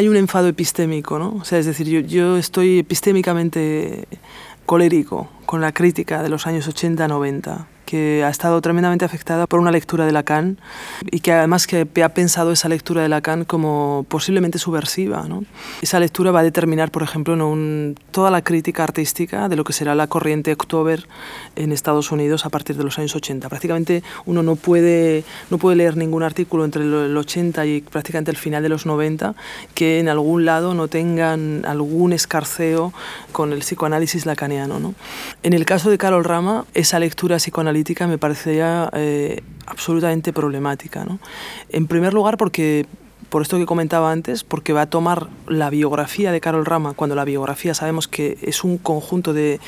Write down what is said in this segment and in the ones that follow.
hay un enfado epistémico, ¿no? O sea, es decir, yo, yo estoy epistémicamente colérico con la crítica de los años 80-90 que ha estado tremendamente afectada por una lectura de Lacan y que además que ha pensado esa lectura de Lacan como posiblemente subversiva. ¿no? Esa lectura va a determinar, por ejemplo, un, toda la crítica artística de lo que será la corriente October en Estados Unidos a partir de los años 80. Prácticamente uno no puede, no puede leer ningún artículo entre el 80 y prácticamente el final de los 90 que en algún lado no tengan algún escarceo con el psicoanálisis lacaniano. ¿no? En el caso de Carol Rama, esa lectura psicoanalítica me parecería eh, absolutamente problemática. ¿no? En primer lugar, porque por esto que comentaba antes, porque va a tomar la biografía de Carol Rama, cuando la biografía sabemos que es un conjunto de,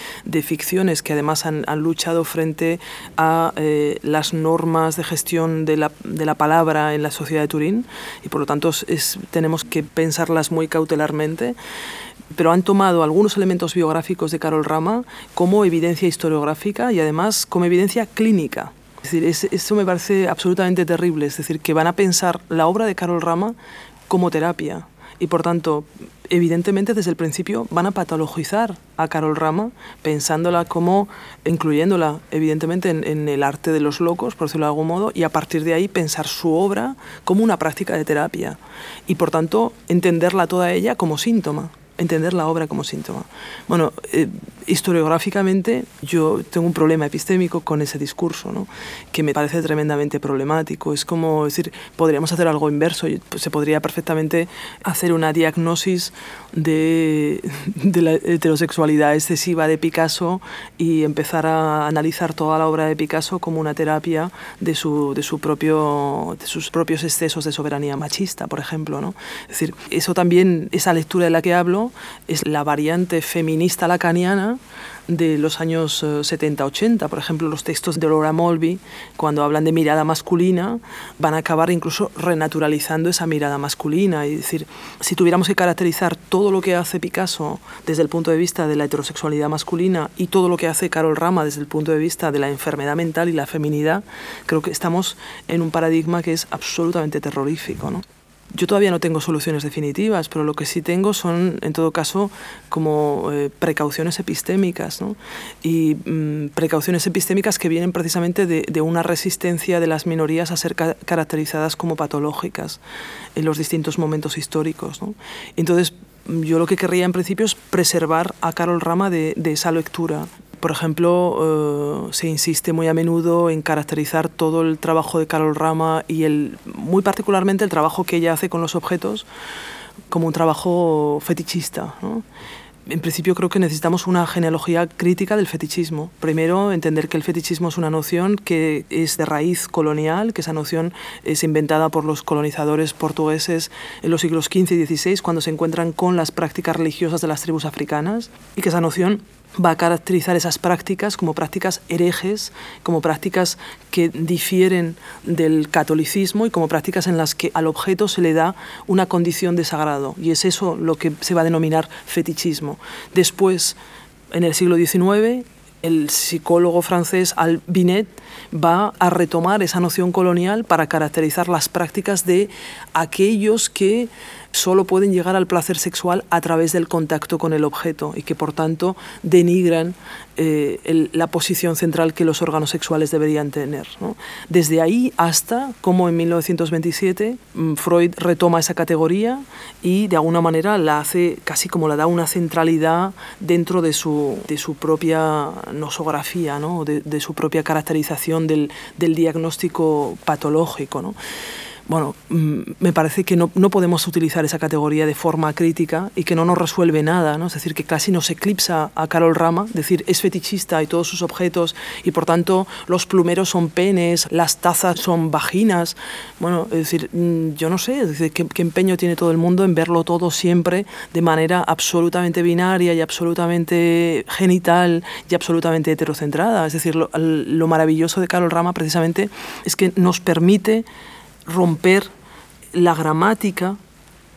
ficciones que además han, han luchado frente a eh, las normas de gestión de la, de la, palabra en la sociedad de Turín y por lo tanto es, tenemos que pensarlas muy cautelarmente pero han tomado algunos elementos biográficos de Carol Rama como evidencia historiográfica y además como evidencia clínica. Es decir, eso me parece absolutamente terrible, es decir, que van a pensar la obra de Carol Rama como terapia y por tanto, evidentemente desde el principio van a patologizar a Carol Rama pensándola como, incluyéndola evidentemente en, en, el arte de los locos, por decirlo de algún modo, y a partir de ahí pensar su obra como una práctica de terapia y por tanto entenderla toda ella como síntoma entender la obra como síntoma. Bueno, eh, historiográficamente yo tengo un problema epistémico con ese discurso, ¿no? que me parece tremendamente problemático. Es como decir, podríamos hacer algo inverso, se podría perfectamente hacer una diagnosis de, de la heterosexualidad excesiva de Picasso y empezar a analizar toda la obra de Picasso como una terapia de, su, de, su propio, de sus propios excesos de soberanía machista, por ejemplo. ¿no? Es decir, eso también, esa lectura de la que hablo, es la variante feminista lacaniana de los años 70-80. Eh, Por ejemplo, los textos de Laura Mulvey, cuando hablan de mirada masculina, van a acabar incluso renaturalizando esa mirada masculina. Es decir, si tuviéramos que caracterizar todo lo que hace Picasso desde el punto de vista de la heterosexualidad masculina y todo lo que hace Carol Rama desde el punto de vista de la enfermedad mental y la feminidad, creo que estamos en un paradigma que es absolutamente terrorífico. ¿no? Yo todavía no tengo soluciones definitivas, pero lo que sí tengo son, en todo caso, como eh, precauciones epistémicas, ¿no? Y mmm, precauciones epistémicas que vienen precisamente de, de, una resistencia de las minorías a ser ca caracterizadas como patológicas en los distintos momentos históricos, ¿no? Entonces, yo lo que querría en principio es preservar a Carol Rama de esa lectura por ejemplo, eh, se insiste muy a menudo en caracterizar todo el trabajo de Carol Rama y el, muy particularmente el trabajo que ella hace con los objetos como un trabajo fetichista. ¿no? En principio creo que necesitamos una genealogía crítica del fetichismo. Primero, entender que el fetichismo es una noción que es de raíz colonial, que esa noción es inventada por los colonizadores portugueses en los siglos XV y XVI, cuando se encuentran con las prácticas religiosas de las tribus africanas, y que esa noción va a caracterizar esas prácticas como prácticas herejes, como prácticas que difieren del catolicismo y como prácticas en las que al objeto se le da una condición de sagrado. Y es eso lo que se va a denominar fetichismo. Después, en el siglo XIX, el psicólogo francés Albinet va a retomar esa noción colonial para caracterizar las prácticas de aquellos que solo pueden llegar al placer sexual a través del contacto con el objeto y que por tanto denigran eh, la posición central que los órganos sexuales deberían tener. Desde ahí hasta como en 1927 mm, Freud retoma esa categoría y de alguna manera la hace casi como la da una centralidad dentro de su, de su propia nosografía, ¿no? de, de su propia caracterización del, del diagnóstico patológico. ¿no? Bueno, mm, me parece que no, podemos utilizar esa categoría de forma crítica y que no nos resuelve nada, ¿no? Es decir, que casi nos eclipsa a Carol Rama, decir, es fetichista y todos sus objetos y por tanto los plumeros son penes, las tazas son vaginas. Bueno, es decir, mm, yo no sé, es decir, ¿qué, empeño tiene todo el mundo en verlo todo siempre de manera absolutamente binaria y absolutamente genital y absolutamente heterocentrada. Es decir, lo maravilloso de Carol Rama precisamente es que nos permite romper la gramática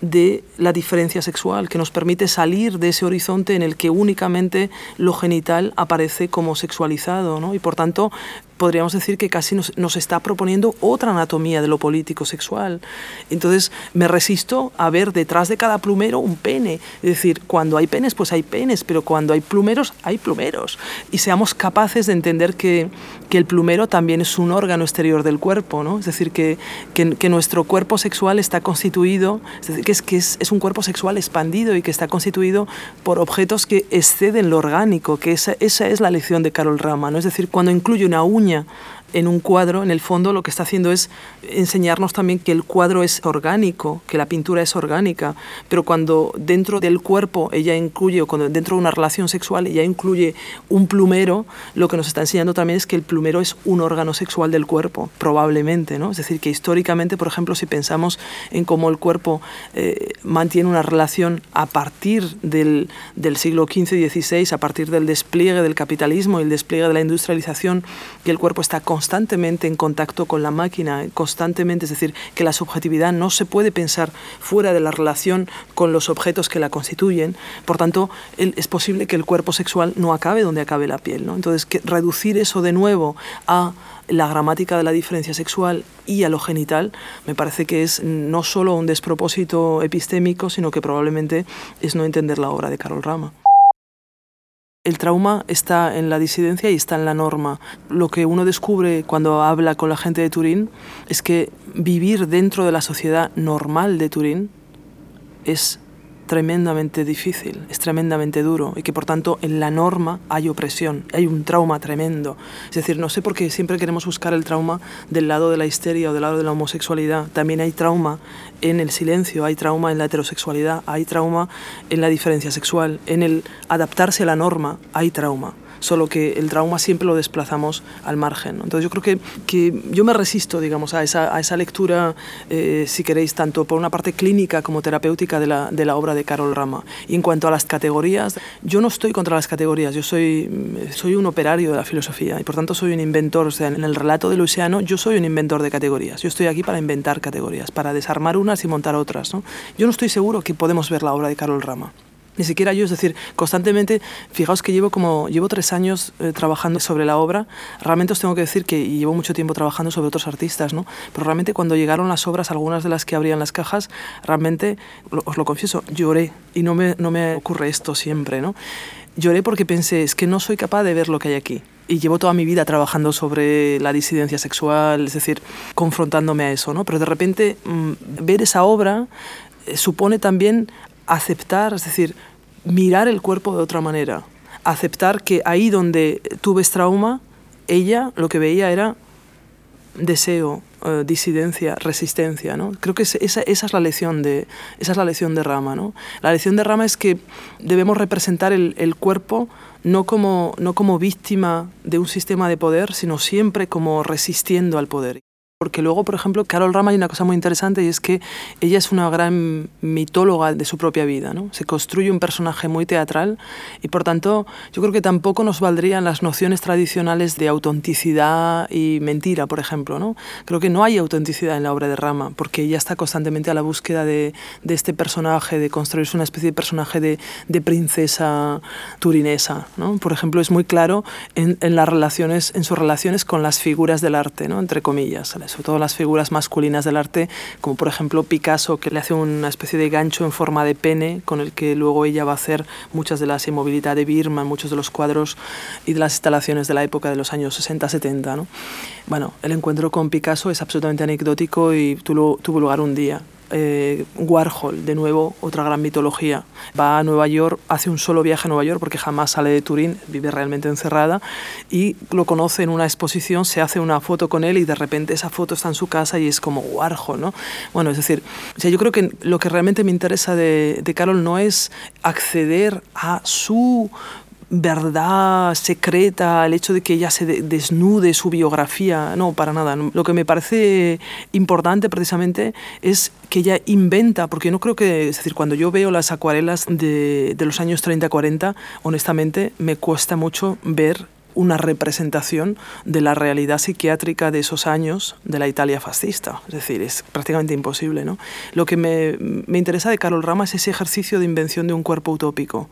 de la diferencia sexual, que nos permite salir de ese horizonte en el que únicamente lo genital aparece como sexualizado, ¿no? Y por tanto, podríamos decir que casi nos, nos, está proponiendo otra anatomía de lo político sexual. Entonces me resisto a ver detrás de cada plumero un pene. Es decir, cuando hay penes, pues hay penes, pero cuando hay plumeros, hay plumeros. Y seamos capaces de entender que, que el plumero también es un órgano exterior del cuerpo, ¿no? Es decir, que, que, que nuestro cuerpo sexual está constituido, es decir, que, es, que es, es, un cuerpo sexual expandido y que está constituido por objetos que exceden lo orgánico, que esa, esa es la lección de Carol Rama, ¿no? Es decir, cuando incluye una uña питання en un cuadro, en el fondo lo que está haciendo es enseñarnos también que el cuadro es orgánico, que la pintura es orgánica, pero cuando dentro del cuerpo ella incluye, o cuando dentro de una relación sexual ella incluye un plumero, lo que nos está enseñando también es que el plumero es un órgano sexual del cuerpo, probablemente, ¿no? Es decir, que históricamente, por ejemplo, si pensamos en cómo el cuerpo eh, mantiene una relación a partir del, del siglo XV y XVI, a partir del despliegue del capitalismo y el despliegue de la industrialización, que el cuerpo está constantemente en contacto con la máquina, constantemente, es decir, que la subjetividad no se puede pensar fuera de la relación con los objetos que la constituyen, por tanto, es posible que el cuerpo sexual no acabe donde acabe la piel. ¿no? Entonces, reducir eso de nuevo a la gramática de la diferencia sexual y a lo genital, me parece que es no solo un despropósito epistémico, sino que probablemente es no entender la obra de Carol Rama. El trauma está en la disidencia y está en la norma. Lo que uno descubre cuando habla con la gente de Turín es que vivir dentro de la sociedad normal de Turín es tremendamente difícil, es tremendamente duro y que por tanto en la norma hay opresión, hay un trauma tremendo. Es decir, no sé por qué siempre queremos buscar el trauma del lado de la histeria o del lado de la homosexualidad. También hay trauma en el silencio, hay trauma en la heterosexualidad, hay trauma en la diferencia sexual, en el adaptarse a la norma, hay trauma solo que el trauma siempre lo desplazamos al margen. Entonces yo creo que, que, yo me resisto, digamos, a esa, a esa lectura, eh, si queréis, tanto por una parte clínica como terapéutica de la, de la obra de Carol Rama. Y en cuanto a las categorías, yo no estoy contra las categorías, yo soy, soy un operario de la filosofía y por tanto soy un inventor. O sea, en el relato de Luciano yo soy un inventor de categorías. Yo estoy aquí para inventar categorías, para desarmar unas y montar otras. ¿no? Yo no estoy seguro que podemos ver la obra de Carol Rama. Ni siquiera yo, es decir, constantemente, fijaos que llevo como, llevo tres años eh, trabajando sobre la obra, realmente os tengo que decir que llevo mucho tiempo trabajando sobre otros artistas, ¿no? Pero realmente cuando llegaron las obras, algunas de las que abrían las cajas, realmente, os lo confieso, lloré, y no me, no me ocurre esto siempre, ¿no? Lloré porque pensé, es que no soy capaz de ver lo que hay aquí. Y llevo toda mi vida trabajando sobre la disidencia sexual, es decir, confrontándome a eso, ¿no? Pero de repente mmm, ver esa obra eh, supone también aceptar, es decir, mirar el cuerpo de otra manera, aceptar que ahí donde tú ves trauma, ella lo que veía era deseo, uh, disidencia, resistencia, ¿no? Creo que esa, esa, es la lección de esa es la lección de Rama, ¿no? La lección de Rama es que debemos representar el, el cuerpo no como, no como víctima de un sistema de poder, sino siempre como resistiendo al poder. Porque luego, por ejemplo, Carol Rama hay una cosa muy interesante y es que ella es una gran mitóloga de su propia vida. ¿no? Se construye un personaje muy teatral y, por tanto, yo creo que tampoco nos valdrían las nociones tradicionales de autenticidad y mentira, por ejemplo. ¿no? Creo que no hay autenticidad en la obra de Rama porque ella está constantemente a la búsqueda de, de este personaje, de construirse una especie de personaje de, de princesa turinesa. ¿no? Por ejemplo, es muy claro en, en, las relaciones, en sus relaciones con las figuras del arte, ¿no? entre comillas sobre todo las figuras masculinas del arte, como por ejemplo Picasso, que le hace una especie de gancho en forma de pene, con el que luego ella va a hacer muchas de las inmovilidades de Birman, muchos de los cuadros y de las instalaciones de la época de los años 60-70. ¿no? Bueno, el encuentro con Picasso es absolutamente anecdótico y tuvo lugar un día eh, Warhol, de nuevo, otra gran mitología. Va a Nueva York, hace un solo viaje a Nueva York porque jamás sale de Turín, vive realmente encerrada, y lo conoce en una exposición, se hace una foto con él y de repente esa foto está en su casa y es como Warhol, ¿no? Bueno, es decir, o sea, yo creo que lo que realmente me interesa de, de Carol no es acceder a su verdad secreta, el hecho de que ella se desnude su biografía, no, para nada. Lo que me parece importante precisamente es que ella inventa, porque no creo que, es decir, cuando yo veo las acuarelas de, de los años 30-40, honestamente me cuesta mucho ver una representación de la realidad psiquiátrica de esos años de la Italia fascista. Es decir, es prácticamente imposible. ¿no? Lo que me, me interesa de Carol Rama es ese ejercicio de invención de un cuerpo utópico,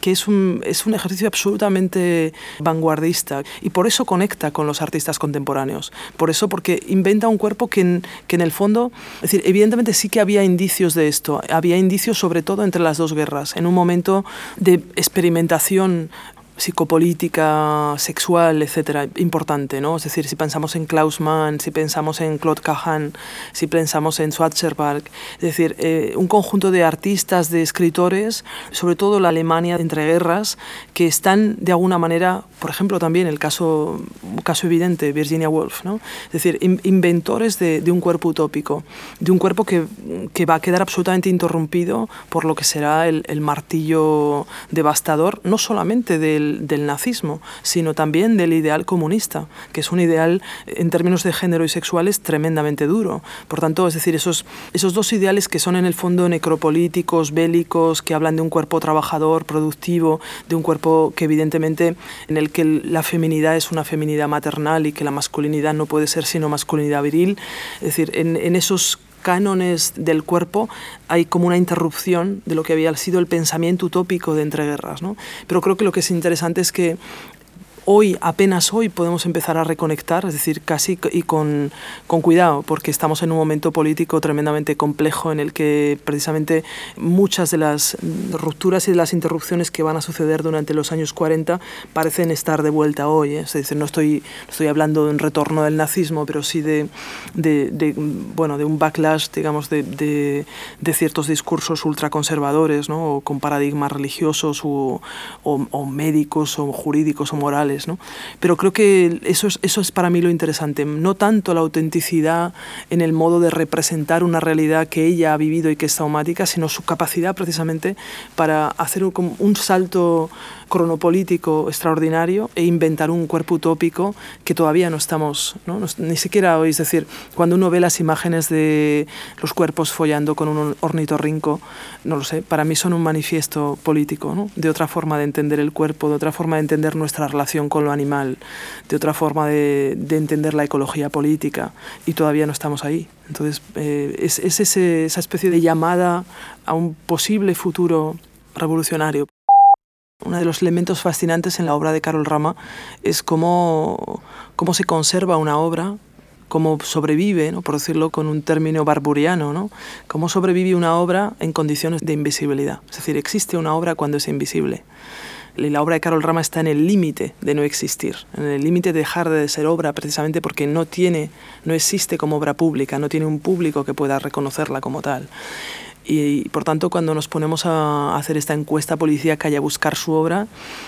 que es un, es un ejercicio absolutamente vanguardista y por eso conecta con los artistas contemporáneos. Por eso, porque inventa un cuerpo que en, que en el fondo, es decir, evidentemente sí que había indicios de esto, había indicios sobre todo entre las dos guerras, en un momento de experimentación psicopolítica, sexual, etcétera, importante, ¿no? Es decir, si pensamos en Klaus Mann, si pensamos en Claude Cahan, si pensamos en Schwarzerberg, es decir, eh, un conjunto de artistas, de escritores, sobre todo la Alemania entre guerras, que están de alguna manera, por ejemplo, también el caso, caso evidente, Virginia Woolf, ¿no? Es decir, inventores de, de, un cuerpo utópico, de un cuerpo que, que, va a quedar absolutamente interrumpido por lo que será el, el martillo devastador, no solamente del del, nazismo, sino también del ideal comunista, que es un ideal en términos de género y sexuales tremendamente duro. Por tanto, es decir, esos, esos dos ideales que son en el fondo necropolíticos, bélicos, que hablan de un cuerpo trabajador, productivo, de un cuerpo que evidentemente en el que la feminidad es una feminidad maternal y que la masculinidad no puede ser sino masculinidad viril, es decir, en, en esos cánones del cuerpo hay como una interrupción de lo que había sido el pensamiento utópico de entreguerras. ¿no? Pero creo que lo que es interesante es que hoy, apenas hoy, podemos empezar a reconectar, es decir, casi y con, con, cuidado, porque estamos en un momento político tremendamente complejo en el que precisamente muchas de las rupturas y de las interrupciones que van a suceder durante los años 40 parecen estar de vuelta hoy. ¿eh? Es decir, no estoy, estoy hablando de un retorno del nazismo, pero sí de, de, bueno, de un backlash, digamos, de, de, ciertos discursos ultraconservadores, ¿no? o con paradigmas religiosos o, o médicos o jurídicos o morales pero creo que eso es, eso es para mí lo interesante, no tanto la autenticidad en el modo de representar una realidad que ella ha vivido y que es traumática, sino su capacidad precisamente para hacer un, un salto cronopolítico extraordinario e inventar un cuerpo utópico que todavía no estamos, ¿no? ni siquiera hoy, es decir, cuando uno ve las imágenes de los cuerpos follando con un ornitorrinco, no lo sé, para mí son un manifiesto político, ¿no? de otra forma de entender el cuerpo, de otra forma de entender nuestra relación con lo animal, de otra forma de, de entender la ecología política, y todavía no estamos ahí. Entonces, eh, es, esa especie de llamada a un posible futuro revolucionario. Uno de los elementos fascinantes en la obra de Carol Rama es cómo, cómo se conserva una obra, cómo sobrevive, ¿no? por decirlo con un término barburiano, ¿no? cómo sobrevive una obra en condiciones de invisibilidad. Es decir, existe una obra cuando es invisible. La obra de Carol Rama está en el límite de no existir, en el límite de dejar de ser obra precisamente porque no tiene, no existe como obra pública, no tiene un público que pueda reconocerla como tal. Y, por tanto, cuando nos ponemos a hacer esta encuesta policíaca y a buscar su obra,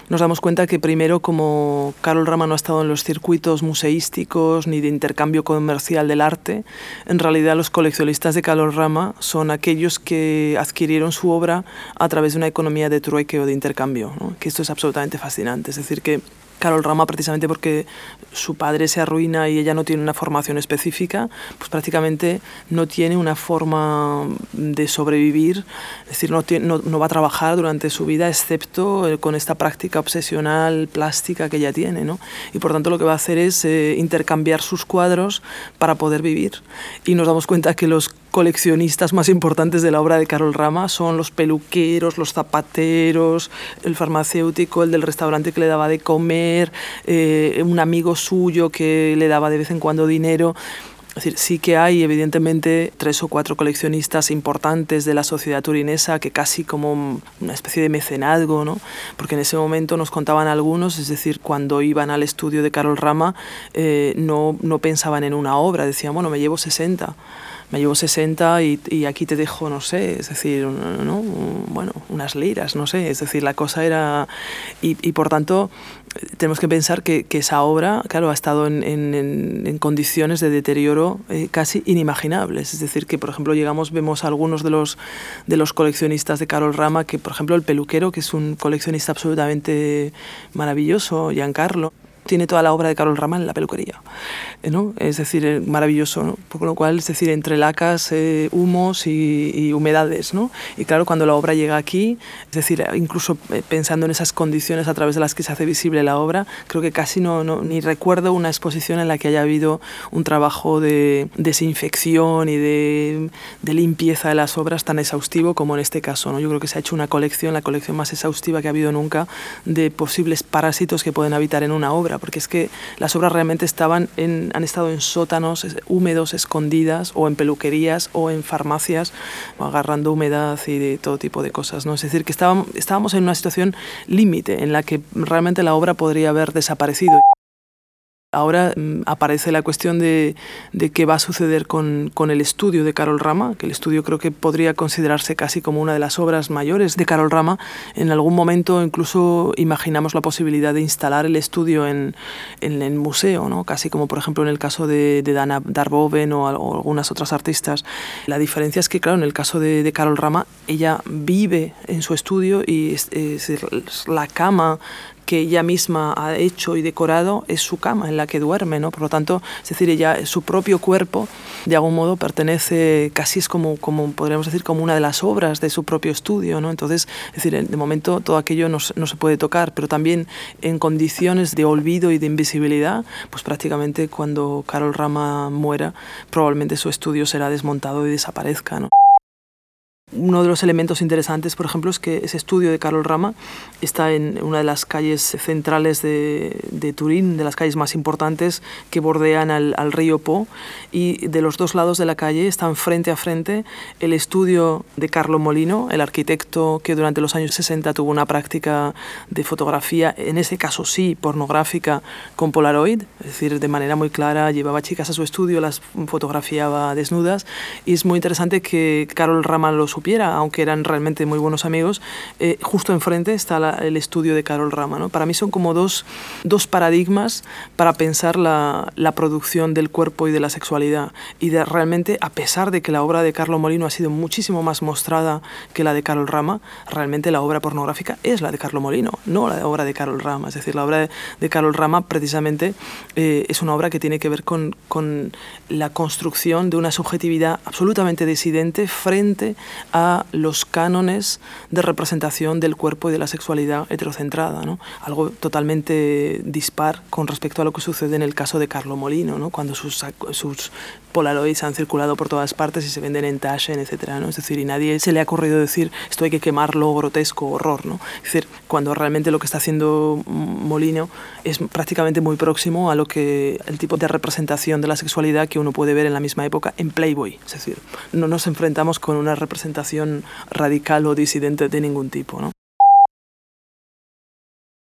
nos damos cuenta que primero, como Carol Rama no ha estado en los circuitos museísticos ni de intercambio comercial del arte, en realidad los coleccionistas de Carol Rama son aquellos que adquirieron su obra a través de una economía de trueque o de intercambio, ¿no? que esto es absolutamente fascinante. Es decir, que Carol Rama, precisamente porque su padre se arruina y ella no tiene una formación específica, pues prácticamente no tiene una forma de sobrevivir, es decir, no, va a trabajar durante su vida excepto eh, con esta práctica obsesional plástica que ella tiene, ¿no? Y por tanto lo que va a hacer es eh, intercambiar sus cuadros para poder vivir. Y nos damos cuenta que los coleccionistas más importantes de la obra de Carol Rama son los peluqueros, los zapateros, el farmacéutico, el del restaurante que le daba de comer, eh, un amigo suyo que le daba de vez en cuando dinero. Es decir, sí que hay evidentemente tres o cuatro coleccionistas importantes de la sociedad turinesa que casi como una especie de mecenazgo, ¿no? porque en ese momento nos contaban algunos, es decir, cuando iban al estudio de Carol Rama eh, no, no pensaban en una obra, decían, bueno, me llevo 60 me llevo 60 y, y, aquí te dejo, no sé, es decir, ¿no? bueno, unas liras, no sé, es decir, la cosa era... Y, y por tanto, tenemos que pensar que, que, esa obra, claro, ha estado en, en, en condiciones de deterioro eh, casi inimaginables. Es decir, que, por ejemplo, llegamos, vemos a algunos de los, de los coleccionistas de Carol Rama, que, por ejemplo, el peluquero, que es un coleccionista absolutamente maravilloso, Giancarlo, tiene toda la obra de Carol Rama en la peluquería. Eh, ¿no? Es decir, eh, maravilloso, ¿no? por lo cual, es decir, entre lacas, eh, humos y, humedades. ¿no? Y claro, cuando la obra llega aquí, es decir, incluso pensando en esas condiciones a través de las que se hace visible la obra, creo que casi no, no ni recuerdo una exposición en la que haya habido un trabajo de desinfección y de, de, limpieza de las obras tan exhaustivo como en este caso. ¿no? Yo creo que se ha hecho una colección, la colección más exhaustiva que ha habido nunca, de posibles parásitos que pueden habitar en una obra, porque es que las obras realmente estaban en, han estado en sótanos húmedos, escondidas, o en peluquerías, o en farmacias, agarrando humedad y de todo tipo de cosas. ¿no? Es decir, que estábamos, estábamos en una situación límite en la que realmente la obra podría haber desaparecido. Ahora mm, aparece la cuestión de, qué va a suceder con, el estudio de Carol Rama, que el estudio creo que podría considerarse casi como una de las obras mayores de Carol Rama. En algún momento incluso imaginamos la posibilidad de instalar el estudio en, en museo, ¿no? casi como por ejemplo en el caso de, Dana Darboven o, algunas otras artistas. La diferencia es que, claro, en el caso de, Carol Rama, ella vive en su estudio y es la cama que ella misma ha hecho y decorado es su cama en la que duerme, ¿no? Por lo tanto, es decir, ella, su propio cuerpo, de algún modo, pertenece, casi es como, como podríamos decir, como una de las obras de su propio estudio, ¿no? Entonces, es decir, de momento todo aquello no, se puede tocar, pero también en condiciones de olvido y de invisibilidad, pues prácticamente cuando Carol Rama muera, probablemente su estudio será desmontado y desaparezca, ¿no? Uno de los elementos interesantes, por ejemplo, es que ese estudio de Carol Rama está en una de las calles centrales de, Turín, de las calles más importantes que bordean al, al, río Po, y de los dos lados de la calle están frente a frente el estudio de Carlo Molino, el arquitecto que durante los años 60 tuvo una práctica de fotografía, en ese caso sí, pornográfica, con Polaroid, es decir, de manera muy clara, llevaba chicas a su estudio, las fotografiaba desnudas, y es muy interesante que Carol Rama los aunque eran realmente muy buenos amigos, eh, justo enfrente está el estudio de Carol Rama. ¿no? Para mí son como dos, dos paradigmas para pensar la, la, producción del cuerpo y de la sexualidad. Y de, realmente, a pesar de que la obra de Carlo Molino ha sido muchísimo más mostrada que la de Carol Rama, realmente la obra pornográfica es la de Carlo Molino, no la obra de Carol Rama. Es decir, la obra de, Carol Rama precisamente eh, es una obra que tiene que ver con, con la construcción de una subjetividad absolutamente disidente frente a los cánones de representación del cuerpo y de la sexualidad heterocentrada, ¿no? algo totalmente dispar con respecto a lo que sucede en el caso de Carlo Molino, ¿no? cuando sus, Polaroids han circulado por todas partes y se venden en Taschen, etc. ¿no? Es decir, y nadie se le ha ocurrido decir esto hay que quemarlo, grotesco, horror. ¿no? Es decir, cuando realmente lo que está haciendo Molino es prácticamente muy próximo a lo que el tipo de representación de la sexualidad que uno puede ver en la misma época en Playboy. Es decir, no nos enfrentamos con una representación radical o disidente de ningún tipo. ¿no?